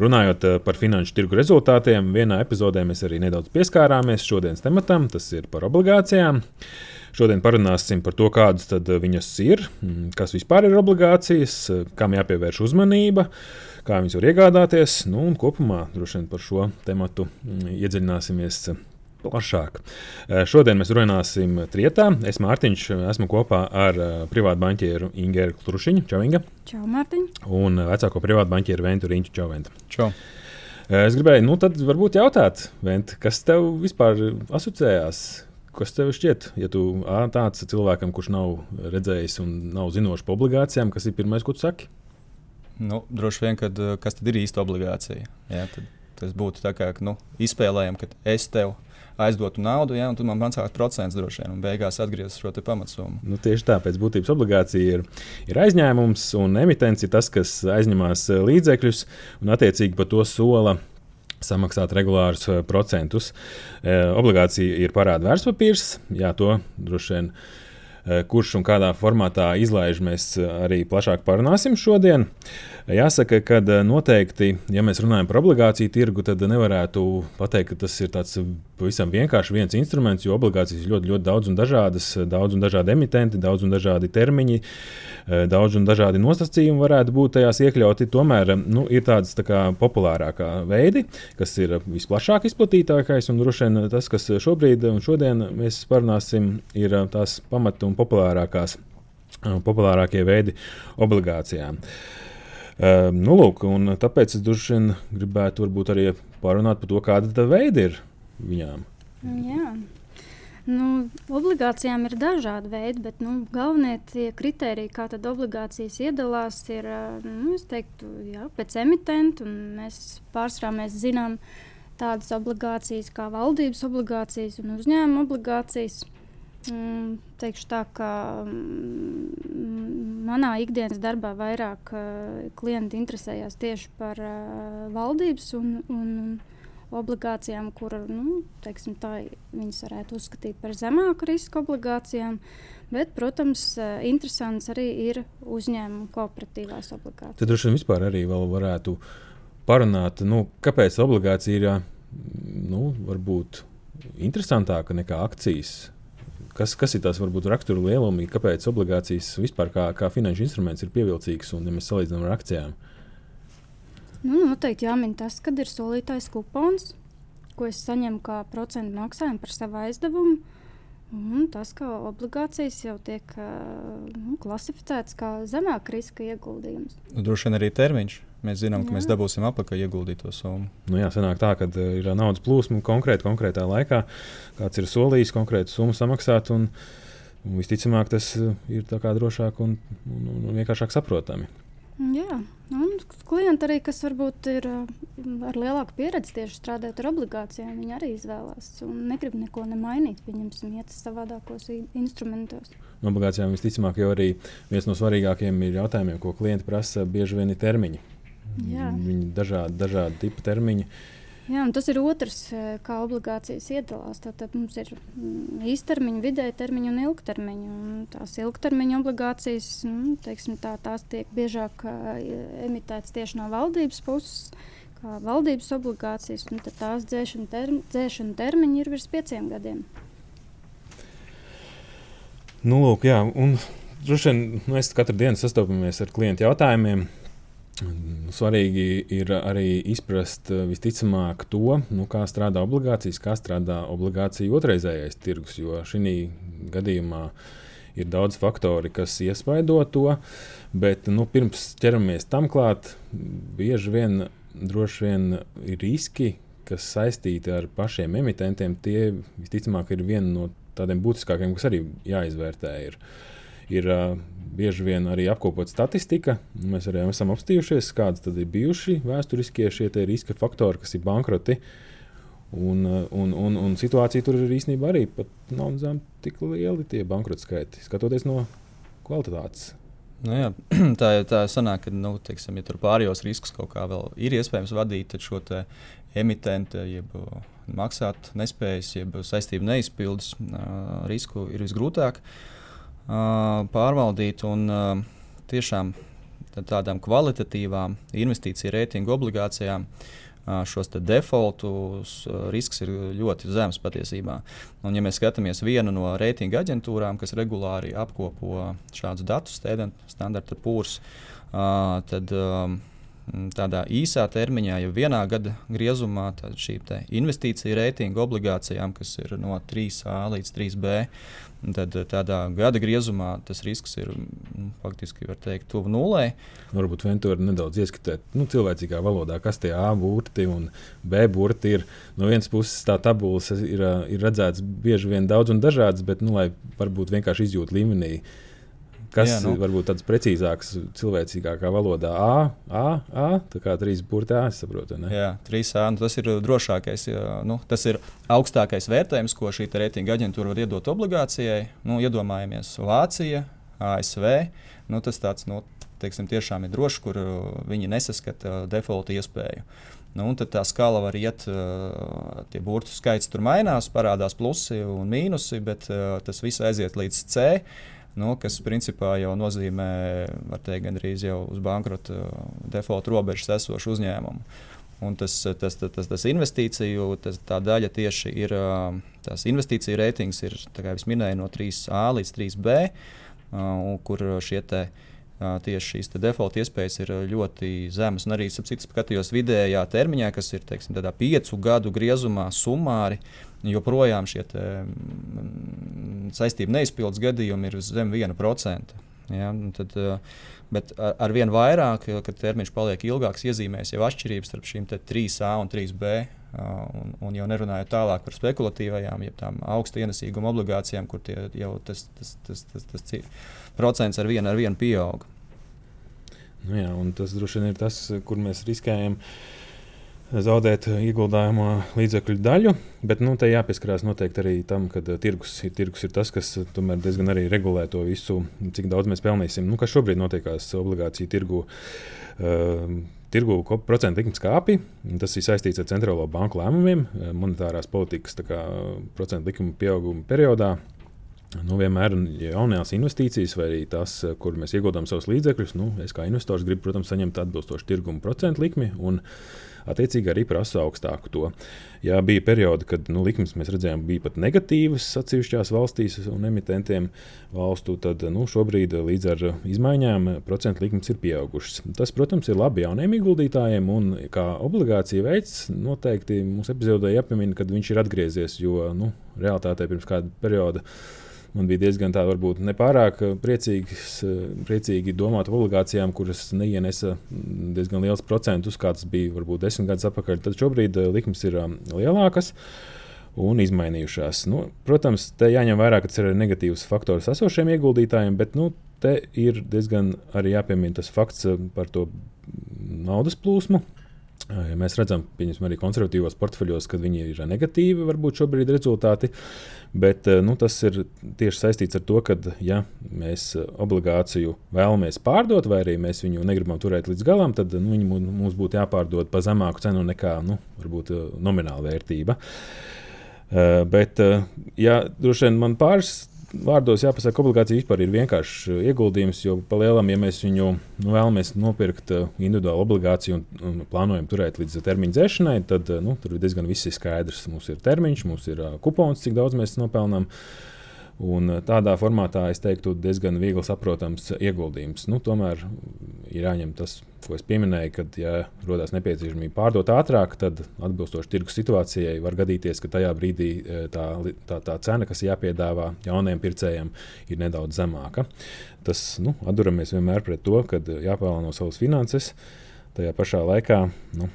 Runājot eh, par finanšu tirgu rezultātiem, vienā epizodē mēs arī nedaudz pieskārāmies šodienas tematam, tas ir par obligācijām. Šodien parunāsim par to, kādas viņas ir, mm, kas vispār ir obligācijas, kam jāpievērš uzmanība, kā viņas var iegādāties. Nu, kopumā droši vien par šo tematu mm, iedziļināsimies plašāk. Eh, šodien mēs runāsim trietā. Es Mārtiņš, esmu kopā ar eh, privātu banķieru Ingēru Klušiņu. Čau, Inga. Čau, Mārtiņ. Un vecāko privātu banķieru Ventu Riņķu. Čau, Venta. Čau. Eh, es gribēju, nu tad varbūt jautāt, Vent, kas tev vispār asociējās? Kas tev šķiet, ja tu tāds cilvēkam, kurš nav redzējis un nav zinošs par obligācijām, kas ir pirmais, ko tu saki? Nu, droši vien, kad, kas tad ir īsta obligācija? Jā, tas būtu tā kā nu, izspēlējami, ka es tev aizdotu naudu, ja, un tad man maksās procents droši vien, un beigās atgriezīs šo pamatsummu. Nu, tieši tā, pēc būtības obligācija ir, ir aizņēmums, un emitents ir tas, kas aizņemās eh, līdzekļus un attiecīgi par to sola samaksāt regulārus eh, procentus. E, obligācija ir parāda vērtspapīrs, jā, to droši vien. Kurš un kādā formātā izlaiž, mēs arī plašāk parunāsim šodien. Jāsaka, ka noteikti, ja mēs runājam par obligāciju tirgu, tad nevarētu pateikt, ka tas ir tāds pavisam vienkārši viens instruments, jo obligācijas ir ļoti, ļoti daudz un dažādas, daudz un dažādi emitenti, daudz un dažādi termiņi, eh, daudz un dažādi nosacījumi varētu būt tajās iekļauti. Tomēr nu, ir tādas tā kā populārākā veidi, kas ir visplašāk izplatītākais, un droši vien tas, kas šobrīd un šodien mēs parunāsim, ir tās pamat un populārākās, populārākie veidi obligācijām. Uh, nu, lūk, tāpēc es droši vien gribētu arī parunāt par to, kāda tā veida ir viņām? Jā. Nu, obligācijām ir dažādi veidi, bet nu, galvenie kriteriji, kā obligācijas iedalās, ir nu, teiktu, jā, pēc emitenta. Mēs pārsvarā mēs zinām tādas obligācijas kā valdības obligācijas un uzņēmuma obligācijas. Mm, teikšu tā, ka mm, manā ikdienas darbā vairāk uh, klienti interesējās tieši par uh, valdības un, un, un obligācijām, kur nu, teiksim, tā, viņas varētu uzskatīt par zemāku risku obligācijām. Bet, protams, interesants arī ir uzņēmuma kooperatīvās obligācijas. Tad droši vien vispār arī varētu parunāt, nu, kāpēc obligācija ir nu, varbūt interesantāka nekā akcijas. Kas, kas ir tās varbūt rakstura lielumi, kāpēc obligācijas vispār kā, kā finanšu instruments ir pievilcīgs un ja mēs salīdzinām ar akcijām? Nu, noteikti jāmin tas, kad ir solītais kupons, ko es saņemu kā procentu maksājumu par savu aizdevumu. Un tas, ka obligācijas jau tiek nu, klasificētas kā zemāka riska ieguldījums. Nu, droši vien arī termiņš. Mēs zinām, ka Jā. mēs dabūsim atpakaļ ieguldīto summu. Nu, jā, sanāk tā, ka ir naudas plūsma konkrēti, konkrētā laikā. Kāds ir solījis konkrētu summu samaksāt, un, un visticamāk tas ir drošāk un, un, un vienkāršāk saprotami. Jā, un klienti arī, kas varbūt ir ar lielāku pieredzi tieši strādājot ar obligācijām, viņi arī izvēlās un negrib neko nemainīt. Viņam iet savādākos instrumentos. No obligācijām visticamāk jau arī viens no svarīgākajiem ir jautājumiem, ko klienti prasa, bieži vien ir termiņi. Jā. Viņi dažādi, dažādi tipi termiņi. Uh, Jā, tas ir otrs, eh, kā obligācijas iedalās. Tātad mums ir mm, īstermiņa, vidēja termiņa un ilgtermiņa. Un tās ilgtermiņa obligācijas nu, teiksim, tā, tās tiek biežāk uh, emitētas tieši no valdības puses. Kā valdības obligācijas, un tās dzēšana, term, dzēšana termiņi ir virs pieciem gadiem. Nu, lūk, jā, un droši vien mēs katru dienu sastopamies ar klientu jautājumiem Svarīgi ir arī izprast eh, visticamāk to, nu, kā strādā obligācijas, kā strādā obligāciju otrreizējais tirgus. Jo šī gadījumā ir daudz faktori, kas iespaido to. Bet nu, pirms ķeramies tam klāt, bieži vien, vien ir riski, kas saistīti ar pašiem emitentiem. Tie visticamāk ir viena no tādiem būtiskākiem, kas arī jāizvērtē. Ir, ir uh, bieži vien arī apkopot statistika. Mēs arī esam apstījušies, kādas tad ir bijuši vēsturiskie šie riska faktori, kas ir bankroti. Un, un, un, un situācija tur ir īstenībā arī nav zem tik lieli tie bankrota skaiti, skatoties no kvalitātes. Nu jā, tā, tā sanāk, ka nu, teiksim, ja tur pārējos riskus kaut kā vēl ir iespējams vadīt, šo emitentu, jeb maksāt nespējas, jeb saistību neizpildes uh, risku ir visgrūtāk. Uh, pārvaldīt. Un, tiešām tādām kvalitatīvām investīciju reitingu obligācijām šos defaultus risks ir ļoti zems patiesībā. Un, ja mēs skatāmies vienu no reitinga aģentūrām, kas regulāri apkopo šādus datus, standarta pūrs, tad tādā īsā termiņā, jau vienā gada griezumā, šī investīcija reitinga obligācijām, kas ir no 3A līdz 3B, Tad eh, tādā gada griezumā tas risks ir nu, faktiski teikt, tuvu nulē. Varbūt vien tur nedaudz ieskatīt nu, cilvēcīgā valodā, kas tie A burti un B burti ir. No vienas puses tā tabulas ir, ir redzētas bieži vien daudz un dažādas, bet nu, lai varbūt vienkārši izjūt līmenī. Uh, Kas jā, nu. varbūt tāds precīzāks, cilvēcīgākā valodā? A, A, A tā kā trīs burti A, saprotu. Ne? Jā, trīs A. Nu, tas ir drošākais, jā, nu, tas ir augstākais vērtējums, ko šī reitinga aģentūra var iedot obligācijai. Nu, iedomājamies Vācija, ASV. Nu, tas tāds, nu, teiksim, tiešām ir drošs, kur viņi nesaskata defaulta iespēju. Nu, tad tā skala var iet, tie burbuļu skaits tur mainās, parādās plusi un mīnusi, bet tas viss aiziet līdz C nu, kas principā jau nozīmē, var teikt, gandrīz jau uz bankrota default robežas esošu uzņēmumu. Un tas, tas, tas, tas, tas investīciju, tas, daļa tieši ir tās investīciju reitings, ir, kā jau minēju, no 3A līdz 3B, kur šie te, tieši šīs default iespējas ir ļoti zemas. Un arī, citu, skatījos vidējā termiņā, kas ir teiksim, piecu gadu griezumā summāri, joprojām šie te, mm, saistību neizpildes gadījumi ir zem 1%. Ja, tad, eh, bet ar, vien vairāk, kad termiņš paliek ilgāks, iezīmēs jau atšķirības starp šīm 3A un 3B. Un, un jau nerunājot tālāk par spekulatīvajām, jeb tādām augsta ienesīguma obligācijām, kur jau tas, tas, tas, tas, tas, tas procents ar vienu, ar vienu pieaug. Nu jā, tas droši vien ir tas, kur mēs riskējam. Uh, zaudēt ieguldājumu līdzekļu daļu, bet nu, te jāpieskarās noteikti arī tam, ka uh, tirgus, tirgus ir tas, kas uh, tomēr diezgan arī regulē to visu, cik daudz mēs pelnīsim. Nu, kas šobrīd notiekās obligāciju tirgu? Uh, Tirgu procentu likmes kāpi, tas ir saistīts ar centrālo banku lēmumiem, uh, monetārās politikas kā, procentu likuma pieauguma periodā. Nu, vienmēr jaunās investīcijas, vai arī tas, kur mēs ieguldām savus līdzekļus, nu, es kā investors gribu, protams, saņemt atbilstošu tirguma procentu likmi. Un, attiecīgi arī prasa augstāku to. Jā, bija periodi, kad nu, likmes mēs redzējām, bija pat negatīvas atsevišķās valstīs un emitentiem valstu. Tad nu, šobrīd līdz ar izmaiņām procentu likmes ir pieaugušas. Tas, protams, ir labi jauniem ieguldītājiem, un kā obligācija veids noteikti mums epizodē jāpiemina, kad viņš ir atgriezies, jo nu, realitātē pirms kāda perioda man bija diezgan tā, varbūt nepārāk eh, priecīgs, eh, priecīgi domāt par obligācijām, kuras neienesa mm, diezgan liels procentus, kāds bija varbūt desmit gadus atpakaļ. Tad šobrīd eh, likmes ir lielākas. Un izmainījušās. Nu, protams, te jāņem vērā, ka tas ir negatīvs faktors esošiem ieguldītājiem, bet nu, te ir diezgan arī jāpiemina tas fakts par to naudas plūsmu, Ja mēs redzam, pieņemsim, arī konservatīvos portfeļos, kad viņi ir negatīvi, varbūt šobrīd rezultāti. Bet nu, tas ir tieši saistīts ar to, ka, ja mēs obligāciju vēlamies pārdot, vai arī mēs viņu negribam turēt līdz galam, tad nu, viņi mums būtu jāpārdod par zemāku cenu nekā nu, varbūt, nomināla vērtība. Bet, ja droši vien man pāris vārdos jāpasaka, ka obligācija vispār ir vienkāršs uh, ieguldījums, jo palielam, ja mēs viņu nu, vēlamies nopirkt uh, individuālu obligāciju un, un plānojam turēt līdz termiņa dzēšanai, tad uh, nu, tur diezgan viss ir skaidrs. Mums ir termiņš, mums ir kupons, cik daudz mēs nopelnām. Un tādā formātā es teiktu, diezgan viegli saprotams ieguldījums. Nu, tomēr ir jāņem tas ko es pieminēju, kad, ja rodas nepieciešamība pārdot ātrāk, tad atbilstoši tirgus situācijai var gadīties, ka tajā brīdī e, tā, tā, tā cena, kas jāpiedāvā jauniem pircējiem, ir nedaudz zemāka. Tas nu, atduramies vienmēr pret to, ka jāpārlāno savas finanses. Tajā pašā laikā nu,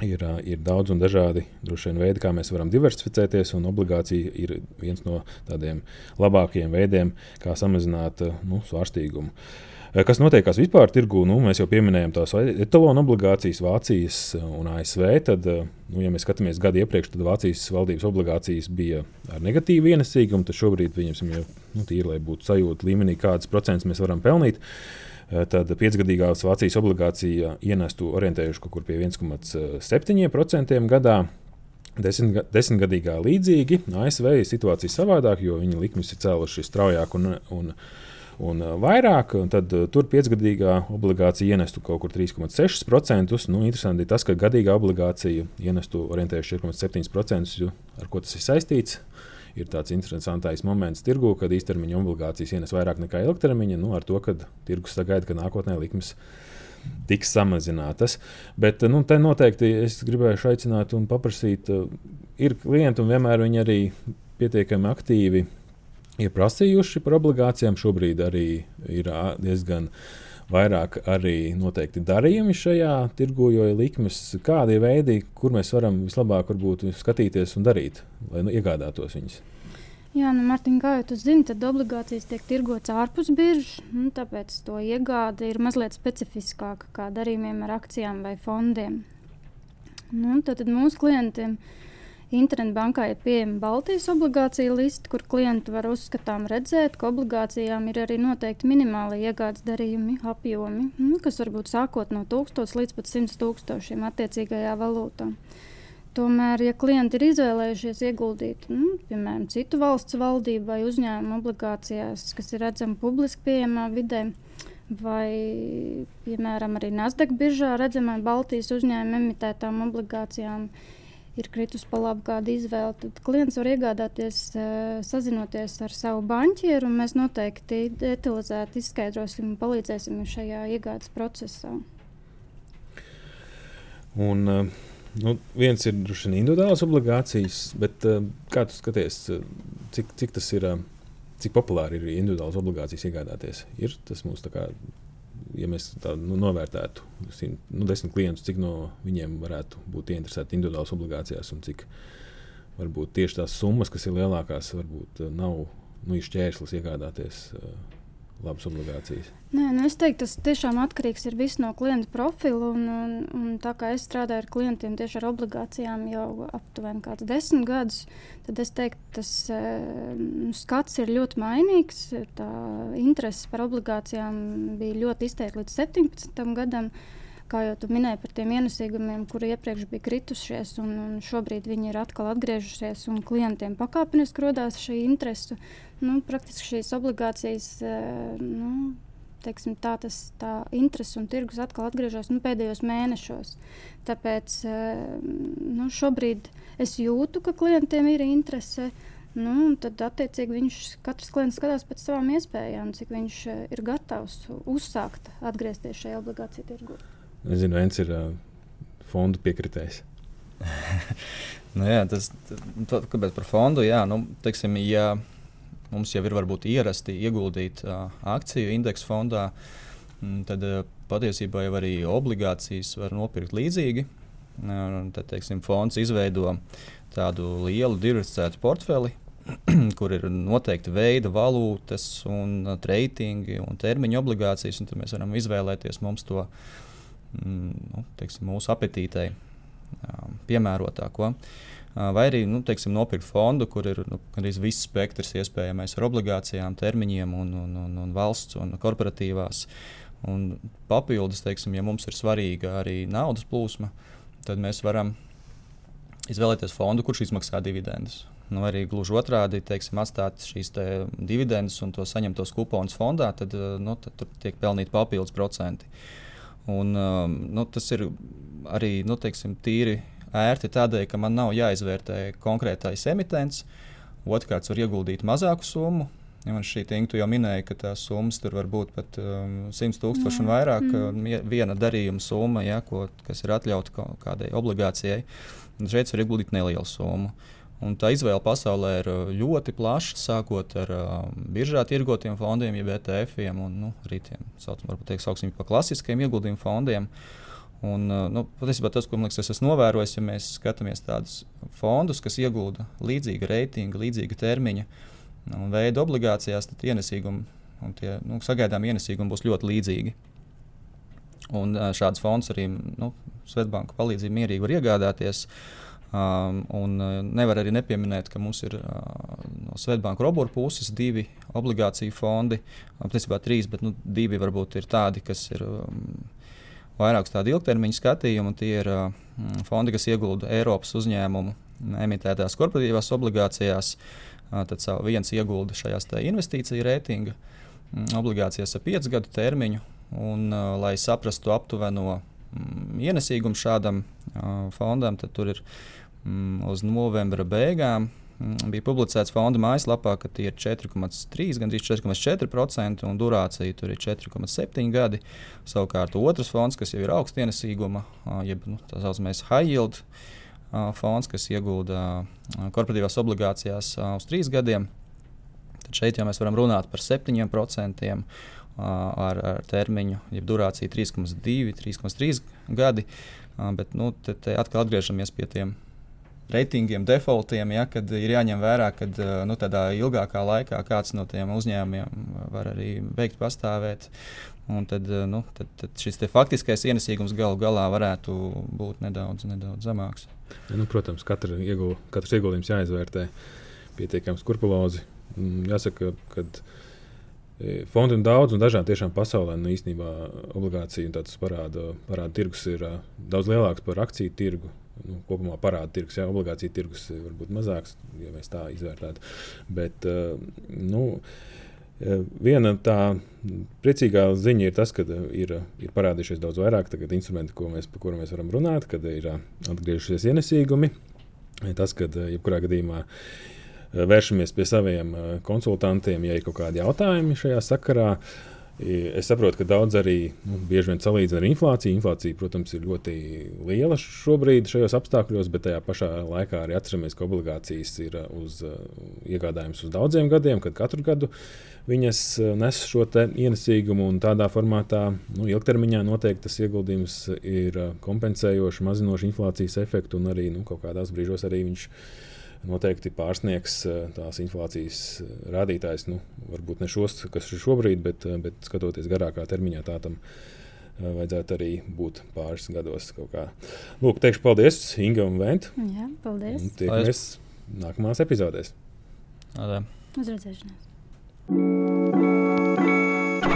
Ir, ir daudz un dažādi vien, veidi, kā mēs varam diversificēties, obligācija ir viens no tādiem labākajiem veidiem, kā samazināt nu, svārstīgumu. Uh, kas notiekās vispār tirgū? Nu, mēs jau pieminējām tās etalonu obligācijas Vācijas un ASV. Tad, nu, ja mēs skatāmies gadu iepriekš, tad Vācijas valdības obligācijas bija ar negatīvu ienesīgumu. Tad šobrīd, pieņemsim, jau nu, tīri, lai būtu sajūta līmenī, kādas procentus mēs varam pelnīt. Eh, tad piecgadīgās Vācijas obligācija ienestu orientējuši kaut kur pie 1,7% gadā. Desmit, desmitgadīgā līdzīgi ASV ir situācija savādāka, jo viņi likmes ir cēluši straujāk un, un un vairāk. Un tad tur piecgadīgā obligācija ienestu kaut kur 3,6%. Nu, interesanti ir tas, ka gadīgā obligācija ienestu orientējuši 4,7%, ar ko tas ir saistīts. Ir tāds interesants moments tirgū, kad īstermiņa obligācijas ienes vairāk nekā ilgtermiņa, nu, ar to, ka tirgus sagaida, ka nākotnē likmes tiks samazinātas. Bet nu, te noteikti es gribēju aicināt un paprasīt, ir klienti un vienmēr viņi arī pietiekami aktīvi ir prasījuši par obligācijām. Šobrīd arī ir diezgan vairāk arī noteikti darījumi šajā tirgu, jo ir likmes, kādi ir veidi, kur mēs varam vislabāk varbūt, skatīties un darīt, lai nu, iegādātos viņus. Jā, nu, Mārtiņ, kā jūs zināt, tad obligācijas tiek tirgotas ārpus biržas. Nu, tāpēc to iegāde ir mazliet specifiskāka kā darījumiem ar akcijām vai fondiem. Nu, tad, tad mūsu klientiem ir Internetbankā ir pieejama Baltijas obligācija liste, kur klienti var uzskatām redzēt, ka obligācijām ir arī noteikti minimāli iegādes darījumi, apjomi, nu, kas var būt sākot no 1000 līdz pat 100 tūkstošiem attiecīgajā valūtā. Tomēr, ja klienti ir izvēlējušies ieguldīt, nu, piemēram, citu valsts valdību vai uzņēmumu obligācijās, kas ir redzami publiski pieejamā vidē, vai, piemēram, arī Nasdaq biržā redzamai Baltijas uzņēmumu emitētām obligācijām, ir kritus pa labu kādu izvēli, tad klients var iegādāties, sazinoties ar savu banķieru. Mēs noteikti detalizēti izskaidrosim un palīdzēsim šajā iegādes procesā. Un, nu, viens ir droši vien individuāls obligācijas, bet kā tu skaties, cik, cik tas ir? Cik populāri ir individuālas obligācijas iegādāties? Ir tas kā ja mēs tā, nu, novērtētu nu, desmit klientus, cik no viņiem varētu būt interesēti individuālās obligācijās un cik varbūt tieši tās summas, kas ir lielākās, varbūt eh, nav nu, izšķērslis iegādāties. Uh, labas obligācijas? Nē, nu es teiktu, tas tiešām atkarīgs no klienta profila. Un, un, un tā kā es strādāju ar klientiem tieši ar obligācijām jau aptuveni desmit gadus, tad es teiktu, tas uh, skats ir ļoti mainīgs. Tā interese par obligācijām bija ļoti izteikta līdz 17 gadam. Kā jau minēji par tiem ienesīgumiem, kuri iepriekš bija kritušies, un, un šobrīd viņi ir atkal atgriežušies, un klientiem pakāpeniski radās šī interese nu, praktiski šīs obligācijas, eh, nu, teiksim, tā, tas, tā interese un tirgus atkal atgriežas nu, pēdējos mēnešos. Tāpēc eh, nu, šobrīd es jūtu, ka klientiem ir interese. Nu, tad, attiecīgi, viņš katrs klients skatās pēc savām iespējām, cik viņš eh, ir gatavs uzsākt, atgriezties šajā obligāciju tirgu. Es zinu, viens ir uh, fondu piekritējs. nu, jā, tas ir par fondu. Jā, nu, teiksim, ja mums jau ir varbūt ierasti ieguldīt uh, akciju indeksu fondā, m, tad uh, patiesībā jau arī obligācijas var nopirkt līdzīgi. Uh, tad, teiksim, fonds izveido tādu lielu diversificētu portfeli, kur ir noteikti veida valūtas, un reitingi un termiņa obligācijas. Un tad mēs varam izvēlēties mums to mm, nu, teiksim, mūsu apetītei piemērotāko. Vai arī nu, teiksim, nopirkt fondu, kur ir nu, arī viss spektrs iespējamais ar obligācijām, termiņiem, un, un, un, un valsts un korporatīvās. Un papildus, teiksim, ja mums ir svarīga arī naudas plūsma, tad mēs varam izvēlēties fondu, kurš izmaksā dividendus. Nu, arī gluži otrādi, teiksim, atstāt šīs te dividendus un to saņemtos kuponus fondā, tad, nu, tad tur tiek pelnīti papildus procenti. Un, um, nu, tas ir arī nu, teiksim, tīri ērti tādēļ, ka man nav jāizvērtē konkrētais emitents. Otrkārt, var ieguldīt mazāku summu. Ja man šī tīkla jau minēja, ka tās summas tur var būt pat um, 100 tūkstoši un vairāk. Mm. Viena darījuma summa, ja, ko, kas ir atļauta kādai obligācijai. Un šeit var ieguldīt nelielu summu. Un tā izvēle pasaulē ir uh, ļoti plaša, sākot ar uh, biržā tirgotiem fondiem, jeb ETF, un nu, arī tiem saucam, teikt, sauksim par klasiskiem ieguldījumu fondiem. Un, nu, patiesībā tas, ko liekas, es esmu novērojis, ja mēs skatāmies tādus fondus, kas iegulda līdzīga reitinga, līdzīga termiņa un veida obligācijās, tad ienesīgumi un tie nu, sagaidām ienesīgumi būs ļoti līdzīgi. Un šāds fonds arī nu, Svetbanka palīdzību mierīgi var iegādāties. Um, un nevar arī nepieminēt, ka mums ir uh, no Svetbanka robotu puses divi obligāciju fondi. Patiesībā trīs, bet nu, divi varbūt ir tādi, kas ir um, vairāk uz tādu ilgtermiņa skatījumu. Tie ir uh, fondi, kas iegulda Eiropas uzņēmumu emitētās korporatīvās obligācijās. Uh, tad viens iegulda šajās investīciju reitinga mm, obligācijās ar piecu gadu termiņu. Un, uh, lai saprastu aptuveno mm, ienesīgumu šādam uh, fondam, tad tur ir mm, uz novembra beigām Mm, bija publicēts fonda mājaslapā, ka tie ir 4,3, gandrīz 4,4% un durācija tur ir 4,7 gadi. Savukārt otrs fonds, kas jau ir augstienesīguma, jeb nu, tā saucamais high yield fonds, kas iegulda korporatīvās obligācijās uz trīs gadiem, tad šeit jau mēs varam runāt par 7%. Ar, ar termiņu, jeb durāciju 3,2, 3,3 gadi. Bet nu, te, te atkal atgriežamies pie tiem reitingiem, defaultiem, ja, kad ir jāņem vērā, ka eh, nu, tādā ilgākā laikā kāds no tiem uzņēmumiem var arī beigt pastāvēt. Un tad, eh, nu, tad, tad šis faktiskais ienesīgums galu galā varētu būt nedaudz, nedaudz zemāks. Ja, nu, protams, katra iegul, katrs ieguldījums jāizvērtē pietiekami skrupulozi. Mm, jāsaka, ka e, fondi ir daudz un dažādi tiešām pasaulē. Nu, īstenībā obligāciju parāda, parāda tirgus ir daudz lielāks par akciju tirgu nu, kopumā parāda tirgus, ja obligācija tirgus ir varbūt mazāks, ja mēs tā izvērtētu. Bet, eh, nu, eh, Viena tā priecīgā ziņa ir tas, ka ir, ir parādījušies daudz vairāk instrumentu, mēs, par kuriem mēs varam runāt, kad ir atgriežušies ienesīgumi. Tas, ka jebkurā gadījumā vēršamies pie saviem konsultantiem, ja ir kaut kādi jautājumi šajā sakarā. Uh, Es saprotu, ka daudz arī nu, bieži vien salīdzina ar inflāciju. Inflācija, protams, ir ļoti liela šobrīd šajos apstākļos, bet tajā pašā laikā arī atceramies, ka obligācijas ir uh, uz uh, iegādājums uz daudziem gadiem, kad katru gadu viņas uh, nes šo ienesīgumu un tādā formātā nu, ilgtermiņā noteikti tas ieguldījums ir kompensējošs, mazinošs inflācijas efektu un arī nu, kaut kādās brīžos arī viņš ir noteikti pārsniegs eh, tās inflācijas eh, rādītājs. Nu, varbūt ne šos, kas ir šobrīd, bet, eh, bet skatoties garākā termiņā, tā tam vajadzētu arī būt pāris gados. Lūk, teikšu paldies Inga un Vent. Jā, paldies. Un tiekamies nākamās epizodēs. Uz redzēšanos.